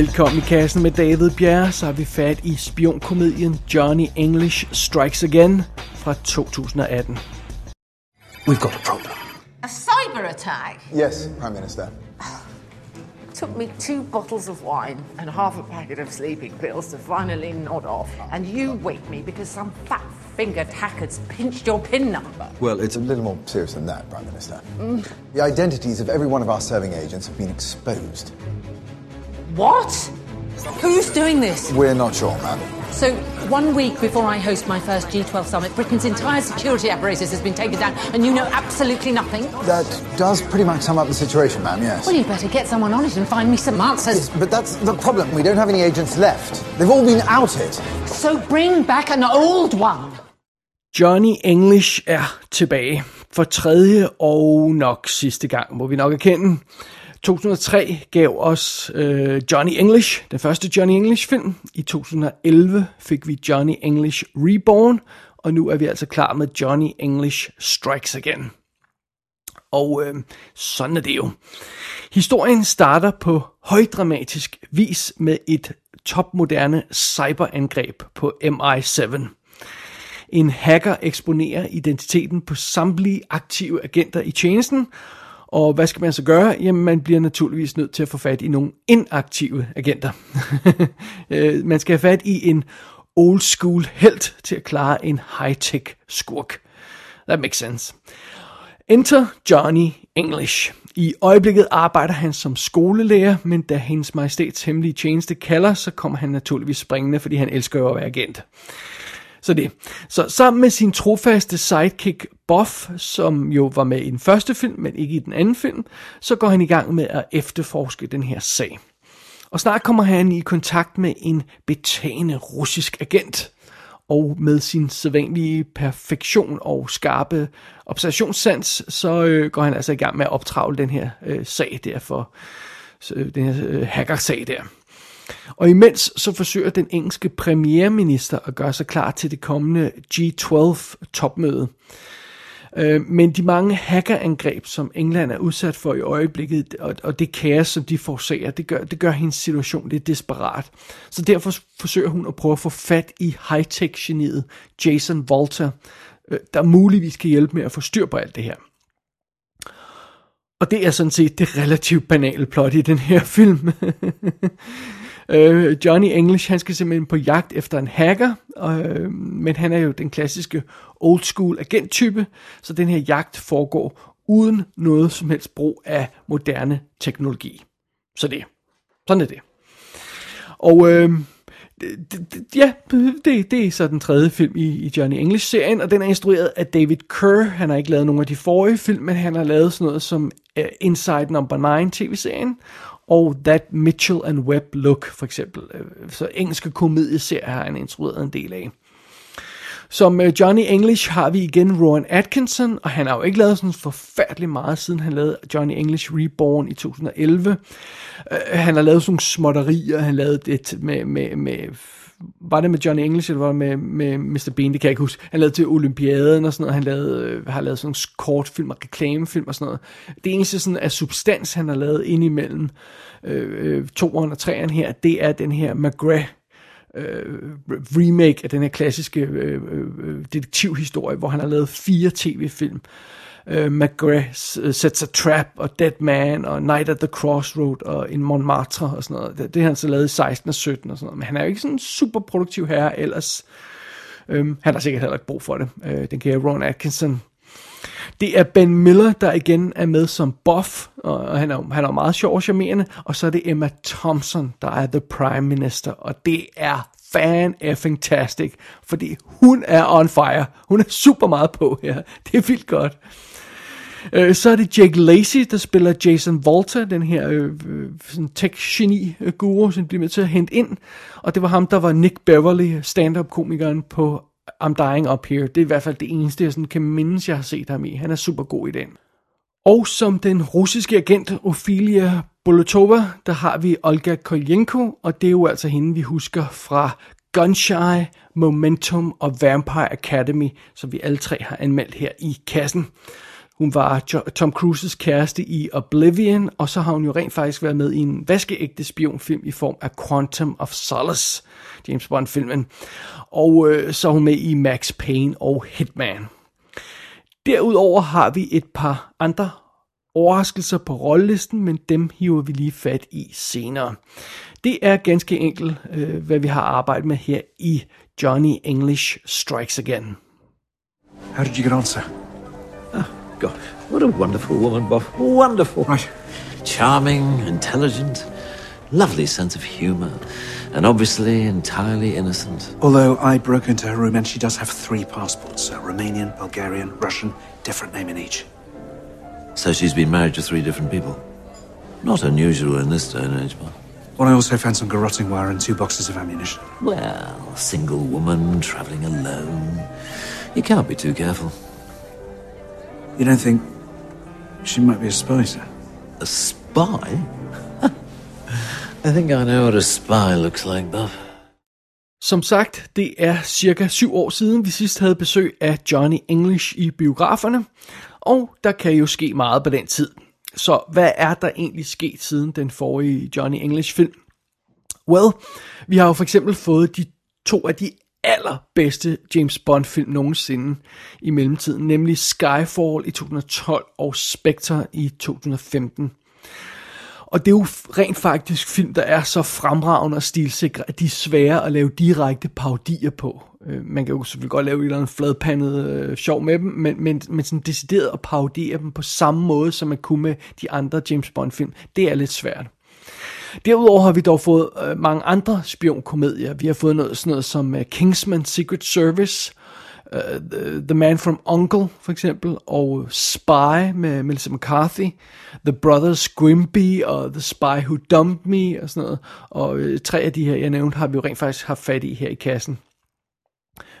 Velkommen i kassen med David Bjerre, så har vi fat i spionkomedien Johnny English Strikes Again fra 2018. We've got a problem. A cyber attack? Yes, Prime Minister. Took me two bottles of wine and half a packet of sleeping pills to finally nod off. And you wake me because some fat fingered hackers pinched your PIN number. Well, it's a little more serious than that, Prime Minister. The identities of every one of our serving agents have been exposed. What? Who's doing this? We're not sure, ma'am. So, one week before I host my first G12 summit, Britain's entire security apparatus has been taken down, and you know absolutely nothing? That does pretty much sum up the situation, ma'am, yes. Well, you better get someone on it and find me some answers. Yes, but that's the problem. We don't have any agents left. They've all been outed. So, bring back an old one. Johnny English er tilbage for tredje og nok sidste gang, må vi nok erkende. 2003 gav os øh, Johnny English, den første Johnny English film. I 2011 fik vi Johnny English Reborn, og nu er vi altså klar med Johnny English Strikes Again. Og øh, sådan er det jo. Historien starter på højdramatisk vis med et topmoderne cyberangreb på MI7. En hacker eksponerer identiteten på samtlige aktive agenter i tjenesten, og hvad skal man så gøre? Jamen, man bliver naturligvis nødt til at få fat i nogle inaktive agenter. Øh, man skal have fat i en old school helt til at klare en high-tech skurk. That makes sense. Enter Johnny English. I øjeblikket arbejder han som skolelærer, men da hendes majestæts hemmelige tjeneste kalder, så kommer han naturligvis springende, fordi han elsker jo at være agent. Så det. Så sammen med sin trofaste sidekick Buff, som jo var med i den første film, men ikke i den anden film, så går han i gang med at efterforske den her sag. Og snart kommer han i kontakt med en betagende russisk agent. Og med sin sædvanlige perfektion og skarpe observationssans, så øh, går han altså i gang med at optravle den her øh, sag der for øh, den her øh, hacker-sag der. Og imens så forsøger den engelske premierminister at gøre sig klar til det kommende G12-topmøde. Øh, men de mange hackerangreb, som England er udsat for i øjeblikket, og, og det kaos, som de forårsager, det gør, det gør hendes situation lidt desperat. Så derfor forsøger hun at prøve at få fat i high-tech-geniet Jason Volta, øh, der muligvis kan hjælpe med at få styr på alt det her. Og det er sådan set det relativt banale plot i den her film. Øh, Johnny English, han skal simpelthen på jagt efter en hacker, øh, men han er jo den klassiske old school agenttype, så den her jagt foregår uden noget som helst brug af moderne teknologi. Så det, sådan er det. Og øh, ja, det, det er så den tredje film i, i Johnny English-serien, og den er instrueret af David Kerr. Han har ikke lavet nogen af de forrige film, men han har lavet sådan noget som uh, Inside Number 9 tv-serien, og That Mitchell and Webb Look, for eksempel. Øh, så engelske komedieserier har han instrueret en del af. Som øh, Johnny English har vi igen Rowan Atkinson, og han har jo ikke lavet sådan forfærdeligt meget, siden han lavede Johnny English Reborn i 2011. Uh, øh, han har lavet sådan nogle småtterier, han lavede det med, med, med var det med Johnny English, eller var det med, med Mr. Bean, det kan jeg ikke huske. Han lavede til Olympiaden og sådan noget, han lavede, øh, har lavet sådan nogle kortfilm og reklamefilm og sådan noget. Det eneste sådan af substans, han har lavet ind imellem øh, øh, toeren og treeren her, det er den her McGrath øh, remake af den her klassiske øh, øh, øh detektivhistorie, hvor han har lavet fire tv-film. Øh, McGrath uh, Sets a Trap og Dead Man og Night at the Crossroad og In Montmartre og sådan noget. Det, det har han så lavet i 16 og 17 og sådan noget. Men han er jo ikke sådan en super produktiv herre ellers. Øhm, han har sikkert heller ikke brug for det. Øh, den kan Ron Atkinson det er Ben Miller, der igen er med som Buff, og han er, han er meget sjov og charmerende. Og så er det Emma Thompson, der er The Prime Minister, og det er fan effing tastic, fordi hun er on fire. Hun er super meget på her. Det er vildt godt. Øh, Så er det Jake Lacey, der spiller Jason Volta, den her øh, øh sådan tech-geni-guru, øh, som bliver med til at hente ind. Og det var ham, der var Nick Beverly, stand-up-komikeren på I'm Dying Up Here. Det er i hvert fald det eneste, jeg sådan kan mindes, jeg har set ham i. Han er super god i den. Og som den russiske agent Ophelia Bolotova, der har vi Olga Kolyenko, og det er jo altså hende, vi husker fra Gunshy, Momentum og Vampire Academy, som vi alle tre har anmeldt her i kassen. Hun var Tom Cruises kæreste i Oblivion, og så har hun jo rent faktisk været med i en vaskeægte spionfilm i form af Quantum of Solace, James Bond-filmen. Og øh, så er hun med i Max Payne og Hitman. Derudover har vi et par andre overraskelser på rollelisten, men dem hiver vi lige fat i senere. Det er ganske enkelt, øh, hvad vi har arbejdet med her i Johnny English Strikes Again. How did you get on, sir? God, what a wonderful woman, Bob. Wonderful. Right. Charming, intelligent, lovely sense of humor, and obviously entirely innocent. Although I broke into her room and she does have three passports sir. Romanian, Bulgarian, Russian, different name in each. So she's been married to three different people. Not unusual in this day and age, Bob. Well, I also found some garroting wire and two boxes of ammunition. Well, single woman traveling alone. You can't be too careful. You don't think she might be a spy, sir? A spy? I think I know what a spy looks like, Bob. Som sagt, det er cirka syv år siden, vi sidst havde besøg af Johnny English i biograferne, og der kan jo ske meget på den tid. Så hvad er der egentlig sket siden den forrige Johnny English film? Well, vi har jo for eksempel fået de to af de allerbedste James Bond film nogensinde i mellemtiden, nemlig Skyfall i 2012 og Spectre i 2015. Og det er jo rent faktisk film, der er så fremragende og stilsikre, at de er svære at lave direkte parodier på. Øh, man kan jo selvfølgelig godt lave et eller andet fladpandet øh, sjov med dem, men, men, men sådan decideret at parodiere dem på samme måde, som man kunne med de andre James Bond film, det er lidt svært. Derudover har vi dog fået øh, mange andre spionkomedier. Vi har fået noget, sådan noget som øh, Kingsman Secret Service, øh, the, the Man from Uncle for eksempel, og Spy med Melissa McCarthy, The Brothers Grimby og The Spy Who Dumped Me og sådan noget. Og øh, tre af de her, jeg nævnte, har vi jo rent faktisk haft fat i her i kassen.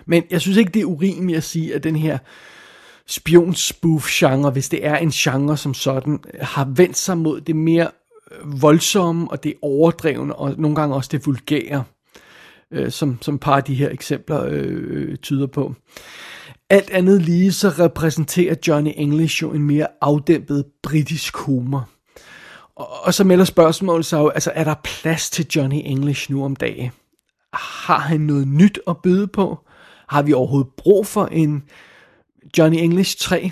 Men jeg synes ikke, det er urimeligt at sige, at den her spionspoof-genre, hvis det er en genre som sådan, har vendt sig mod det mere voldsomme og det overdrevne, og nogle gange også det vulgære, øh, som, som et par af de her eksempler øh, tyder på. Alt andet lige så repræsenterer Johnny English jo en mere afdæmpet britisk humor. Og, og så melder spørgsmålet sig jo, altså er der plads til Johnny English nu om dagen? Har han noget nyt at byde på? Har vi overhovedet brug for en Johnny English 3?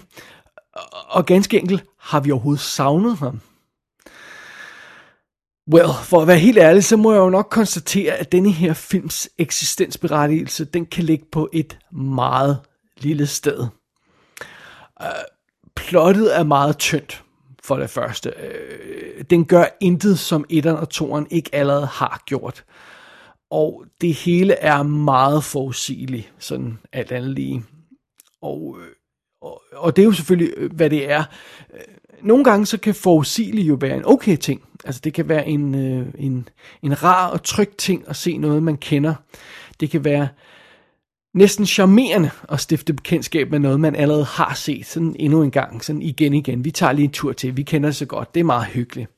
Og- Og ganske enkelt, har vi overhovedet savnet ham? Well, for at være helt ærlig, så må jeg jo nok konstatere, at denne her films eksistensberettigelse, den kan ligge på et meget lille sted. Uh, plottet er meget tyndt, for det første. Uh, den gør intet, som etteren og toeren ikke allerede har gjort. Og det hele er meget forudsigeligt, sådan alt andet lige. Og, øh, og, og det er jo selvfølgelig, hvad det er. Uh, nogle gange så kan forudsigeligt jo være en okay ting. Altså det kan være en, øh, en, en rar og tryg ting at se noget, man kender. Det kan være næsten charmerende at stifte bekendtskab med noget, man allerede har set sådan endnu en gang, sådan igen igen. Vi tager lige en tur til, vi kender det så godt, det er meget hyggeligt.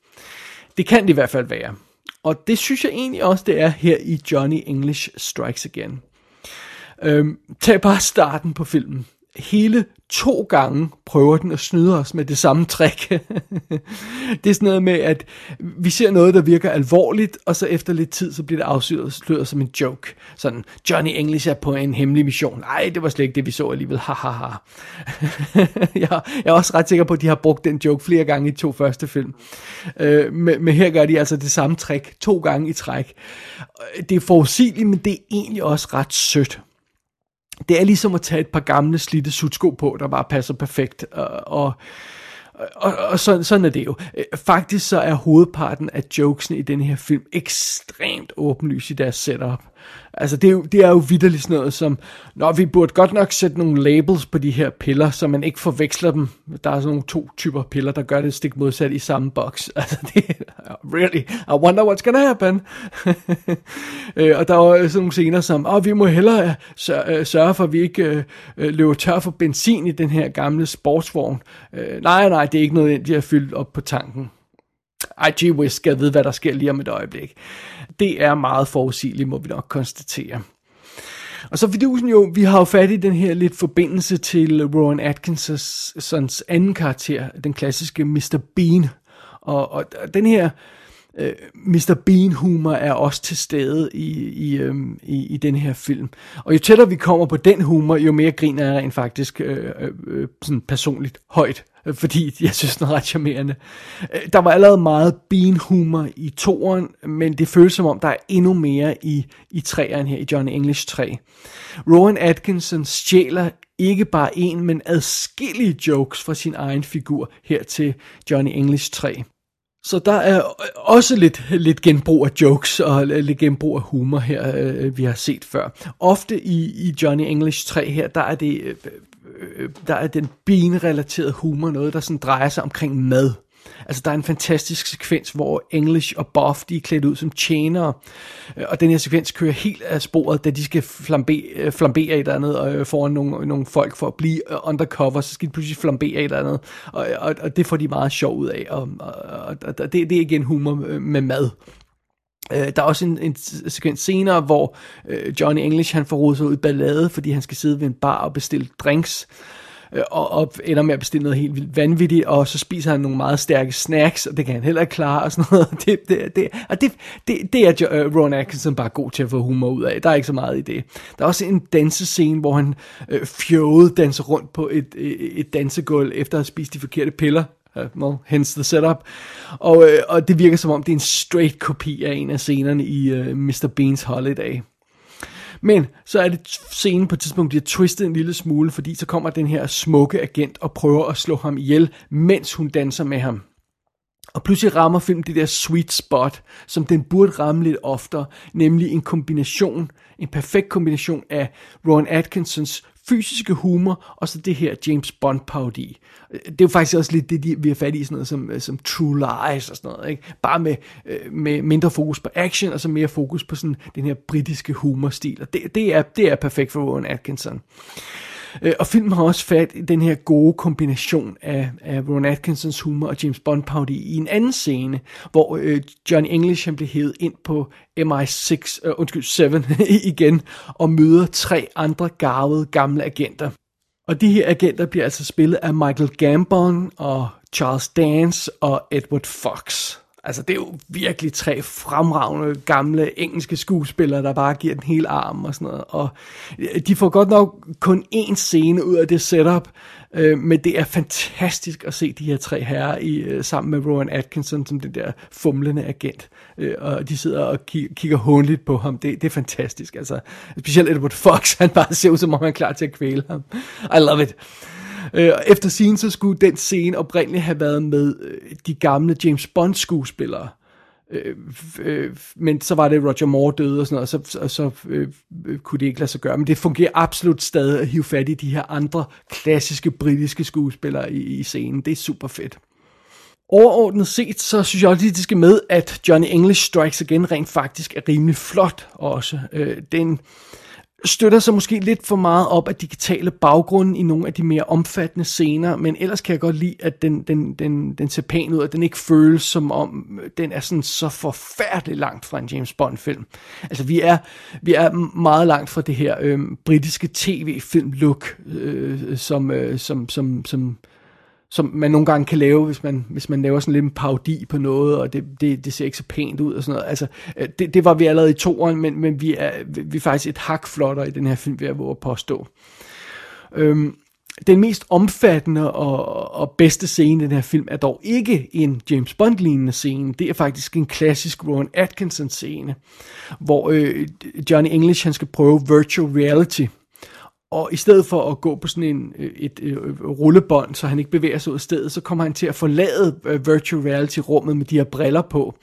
Det kan det i hvert fald være. Og det synes jeg egentlig også, det er her i Johnny English Strikes Again. Øhm, tag bare starten på filmen. Hele to gange prøver den at snyde os med det samme trick. det er sådan noget med, at vi ser noget, der virker alvorligt, og så efter lidt tid, så bliver det afsløret som en joke. Sådan, Johnny English er på en hemmelig mission. Nej, det var slet ikke det, vi så alligevel. Ha, ha, ha. jeg, er også ret sikker på, at de har brugt den joke flere gange i to første film. Øh, men, men her gør de altså det samme trick to gange i træk. Det er forudsigeligt, men det er egentlig også ret sødt det er ligesom at tage et par gamle slidte sutsko på, der bare passer perfekt. Og, og, og, og sådan, sådan er det jo. Øh, faktisk så er hovedparten af jokesene i den her film ekstremt åbenlys i deres setup. Altså det er jo, det er jo vidderligt sådan noget som, Nå, vi burde godt nok sætte nogle labels på de her piller, så man ikke forveksler dem. Der er sådan nogle to typer piller, der gør det stik modsat i samme boks. Altså det really, I wonder what's gonna happen. Øh, og der var sådan nogle scener som, åh, vi må hellere øh, øh, sørge, for, at vi ikke øh, øh, løber tør for benzin i den her gamle sportsvogn. Øh, nej, nej, det er ikke noget, de har fyldt op på tanken. Ej, gee whiz, skal jeg vide, hvad der sker lige om et øjeblik. Det er meget forudsigeligt, må vi nok konstatere. Og så fidusen jo, vi har jo fat i den her lidt forbindelse til Rowan Atkinsons anden karakter, den klassiske Mr. Bean. Og, og den her øh, Mr. Bean humor er også til stede i, i, øh, i, i den her film. Og jo tættere vi kommer på den humor, jo mere griner jeg rent faktisk øh, øh, øh sådan personligt højt Øh, fordi jeg synes, den er ret charmerende. Øh, der var allerede meget bean-humor i toren, men det føles som om, der er endnu mere i, i træeren her, i Johnny English 3. Rowan Atkinson stjæler ikke bare en, men adskillige jokes fra sin egen figur her til Johnny English 3. Så der er øh, også lidt, lidt genbrug af jokes og lidt genbrug af humor her, øh, vi har set før. Ofte i, i Johnny English 3 her, der er det øh, der er den benrelaterede humor noget, der sådan drejer sig omkring mad. Altså, der er en fantastisk sekvens, hvor English og Buff, de er klædt ud som tjenere, øh, og den her sekvens kører helt af sporet, da de skal flambere, øh, flambere et eller andet og øh, foran nogle, nogle folk for at blive undercover, så skal de pludselig flambere et eller andet, og, og, og det får de meget sjov ud af, og, og, og det, det er igen humor med mad. Øh, der er også en, en sekvens senere, hvor øh, Johnny English han får rodet sig ud i ballade, fordi han skal sidde ved en bar og bestille drinks øh, og, og ender med at bestille noget helt vildt vanvittigt, og så spiser han nogle meget stærke snacks, og det kan han heller ikke klare, og sådan noget. Det, det, det, og det, det, det er uh, Ron Atkinson bare god til at få humor ud af. Der er ikke så meget i det. Der er også en dansescene, hvor han øh, fjode danser rundt på et, et, et dansegulv, efter at have spist de forkerte piller. Uh, well, hence the setup. Og, uh, og det virker som om, det er en straight kopi af en af scenerne i øh, uh, Mr. Beans Holiday. Men så er det scenen på et tidspunkt bliver twistet en lille smule, fordi så kommer den her smukke agent og prøver at slå ham ihjel, mens hun danser med ham. Og pludselig rammer filmen det der sweet spot, som den burde ramme lidt oftere, nemlig en kombination, en perfekt kombination af Rowan Atkinsons fysiske humor, og så det her James Bond parodi. Det er jo faktisk også lidt det, de, vi har fat i, sådan noget som, øh, som True Lies og sådan noget, ikke? Bare med, øh, med mindre fokus på action, og så mere fokus på sådan den her britiske humorstil, og det, det, er, det er perfekt for Rowan Atkinson. Øh, Øh, og filmen har også fat i den her gode kombination af, af Ron Atkinsons humor og James Bond parody i en anden scene, hvor øh, Johnny English han bliver hævet ind på MI6, øh, undskyld, 7 igen, og møder tre andre garvede gamle agenter. Og de her agenter bliver altså spillet af Michael Gambon og Charles Dance og Edward Fox. Altså, det er jo virkelig tre fremragende gamle engelske skuespillere, der bare giver den hele arm og sådan noget. Og øh, de får godt nok kun én scene ud af det setup, øh, men det er fantastisk at se de her tre herrer i, øh, sammen med Rowan Atkinson som den der fumlende agent. Øh, og de sidder og ki- kigger håndligt på ham. Det, det er fantastisk. Altså, specielt Edward Fox, han bare ser ud som om han er klar til at kvæle ham. I love it. Øh, efter scene, så skulle den scene oprindeligt have været med øh, de gamle James Bond skuespillere. Øh, øh, men så var det Roger Moore døde og sådan noget, og så, og så øh, øh, kunne det ikke lade sig gøre. Men det fungerer absolut stadig at hive fat i de her andre klassiske britiske skuespillere i, i scenen. Det er super fedt. Overordnet set, så synes jeg også lige, det skal med, at Johnny English Strikes Again rent faktisk er rimelig flot også. Øh, den, støtter sig måske lidt for meget op af digitale baggrunden i nogle af de mere omfattende scener, men ellers kan jeg godt lide, at den, den, den, den ser pæn ud, og den ikke føles som om, den er sådan så forfærdeligt langt fra en James Bond-film. Altså, vi er, vi er meget langt fra det her øh, britiske tv-film-look, øh, som, øh, som, som, som, som man nogle gange kan lave, hvis man, hvis man laver sådan lidt en parodi på noget, og det, det, det ser ikke så pænt ud og sådan noget. Altså, øh, det, det var vi allerede i toeren, men, men vi, er, vi er faktisk et hak flottere i den her film, ved at våge at påstå. Øhm, den mest omfattende og, og bedste scene i den her film er dog ikke en James Bond-lignende scene. Det er faktisk en klassisk Rowan Atkinson-scene, hvor øh, Johnny English han skal prøve virtual reality – og i stedet for at gå på sådan en, øh, et, et, et rullebånd, så han ikke bevæger sig ud af stedet, så kommer han til at forlade uh, virtual reality-rummet med de her briller på.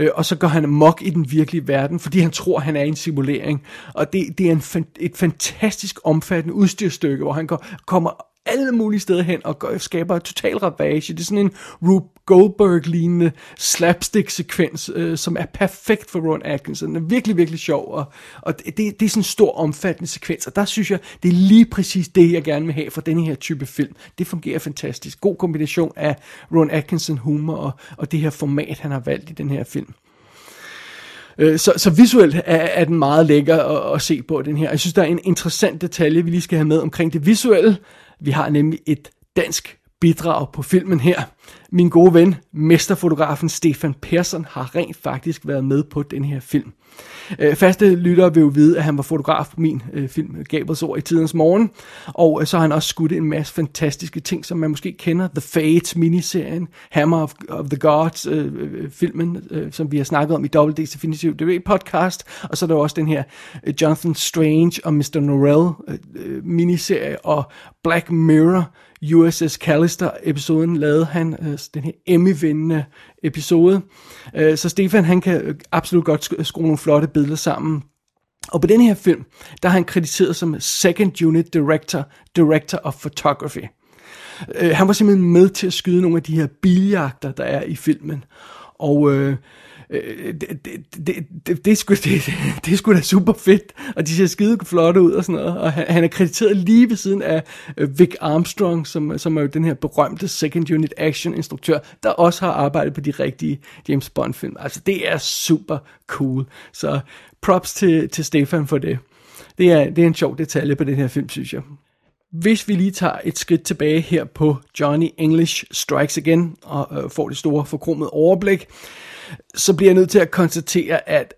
Uh, og så går han mok i den virkelige verden, fordi han tror, han er i en simulering. Og det, det er en, et fantastisk omfattende udstyrstykke, hvor han går, kommer alle mulige steder hen og skaber total ravage. Det er sådan en Rube Goldberg-lignende slapstick-sekvens, øh, som er perfekt for Ron Atkinson. Den er virkelig, virkelig sjov, og, og det, det er sådan en stor, omfattende sekvens, og der synes jeg, det er lige præcis det, jeg gerne vil have for denne her type film. Det fungerer fantastisk. God kombination af Ron Atkinson humor og, og det her format, han har valgt i den her film. Øh, så, så visuelt er, er den meget lækker at, at se på, den her. Jeg synes, der er en interessant detalje, vi lige skal have med omkring det visuelle. Vi har nemlig et dansk bidrag på filmen her. Min gode ven, mesterfotografen Stefan Persson, har rent faktisk været med på den her film. Øh, faste lyttere vil jo vide, at han var fotograf på min øh, film Gabels Ord i tidens morgen, og øh, så har han også skudt en masse fantastiske ting, som man måske kender. The Fates miniserien, Hammer of, of the Gods øh, øh, øh, filmen, øh, som vi har snakket om i WD's Definitive DV podcast, og så er der også den her øh, Jonathan Strange og Mr. Norrell øh, øh, miniserie, og Black Mirror USS Callister episoden lavede han øh, den her Emmy-vindende episode. Øh, så Stefan han kan absolut godt skrue nogle flotte billeder sammen. Og på den her film, der har han krediteret som Second Unit Director, Director of Photography. Øh, han var simpelthen med til at skyde nogle af de her biljagter, der er i filmen. Og øh, øh, det, det, det, det, det, er sgu, det, det er sgu da super fedt, og de ser skide flotte ud og sådan noget, og han, han er krediteret lige ved siden af øh, Vic Armstrong, som, som er jo den her berømte second unit action instruktør, der også har arbejdet på de rigtige James Bond film. Altså det er super cool, så props til, til Stefan for det. Det er, det er en sjov detalje på den her film, synes jeg. Hvis vi lige tager et skridt tilbage her på Johnny English Strikes Again og øh, får det store forkromede overblik, så bliver jeg nødt til at konstatere, at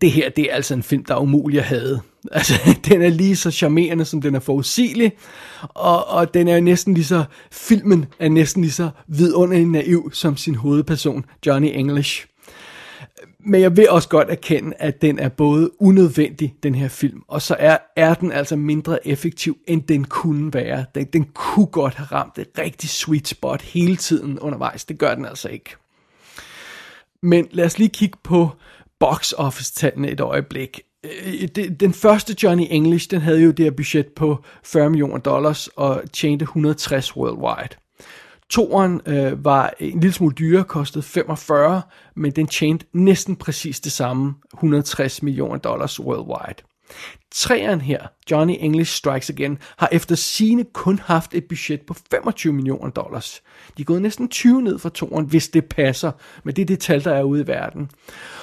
det her, det er altså en film, der er umulig at have. Altså, den er lige så charmerende, som den er forudsigelig, og, og den er næsten lige så, filmen er næsten lige så vidunderlig naiv som sin hovedperson, Johnny English. Men jeg vil også godt erkende, at den er både unødvendig, den her film, og så er, er den altså mindre effektiv, end den kunne være. Den, den kunne godt have ramt et rigtig sweet spot hele tiden undervejs. Det gør den altså ikke. Men lad os lige kigge på box office-tallene et øjeblik. Øh, den første Johnny English, den havde jo det her budget på 40 millioner dollars og tjente 160 worldwide. Toren øh, var en lille smule dyrere, kostede 45, men den tjente næsten præcis det samme, 160 millioner dollars worldwide. Træeren her, Johnny English Strikes Again, har efter sine kun haft et budget på 25 millioner dollars. De er gået næsten 20 ned fra toren, hvis det passer, men det er det tal, der er ude i verden.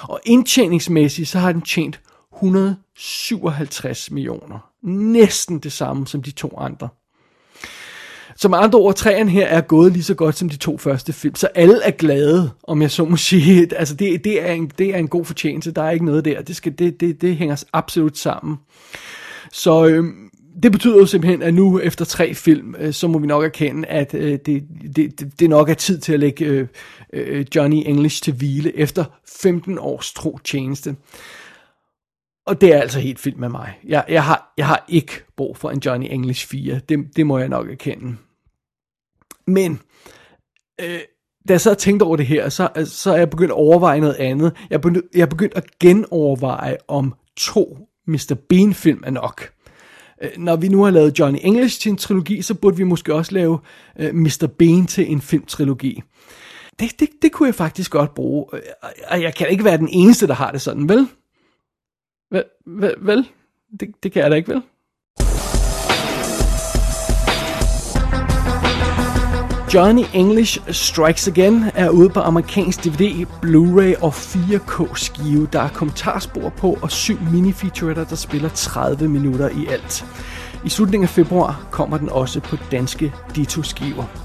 Og indtjeningsmæssigt, så har den tjent 157 millioner. Næsten det samme som de to andre. Som andre ord, træerne her er gået lige så godt som de to første film, så alle er glade, om jeg så må sige. Altså, det, det, er, en, det er en god fortjeneste, der er ikke noget der. Det, skal, det, det, det hænger absolut sammen. Så øh, det betyder jo simpelthen, at nu efter tre film, øh, så må vi nok erkende, at øh, det, det, det nok er tid til at lægge øh, øh, Johnny English til hvile efter 15 års tro tjeneste. Og det er altså helt fint med mig. Jeg, jeg, har, jeg har ikke brug for en Johnny English 4. Det, det må jeg nok erkende. Men øh, da jeg så har tænkt over det her, så, så er jeg begyndt at overveje noget andet. Jeg er begyndt, jeg er begyndt at genoverveje, om to Mr. Bean-film er nok. Øh, når vi nu har lavet Johnny English til en trilogi, så burde vi måske også lave øh, Mr. Bean til en filmtrilogi. Det, det, det kunne jeg faktisk godt bruge. Øh, og jeg kan ikke være den eneste, der har det sådan, vel? Vel? vel. Det, det kan jeg da ikke, vel? Johnny English Strikes Again er ude på amerikansk DVD, Blu-ray og 4K skive. Der er kommentarspor på og syv mini-featuretter, der spiller 30 minutter i alt. I slutningen af februar kommer den også på danske Ditto-skiver.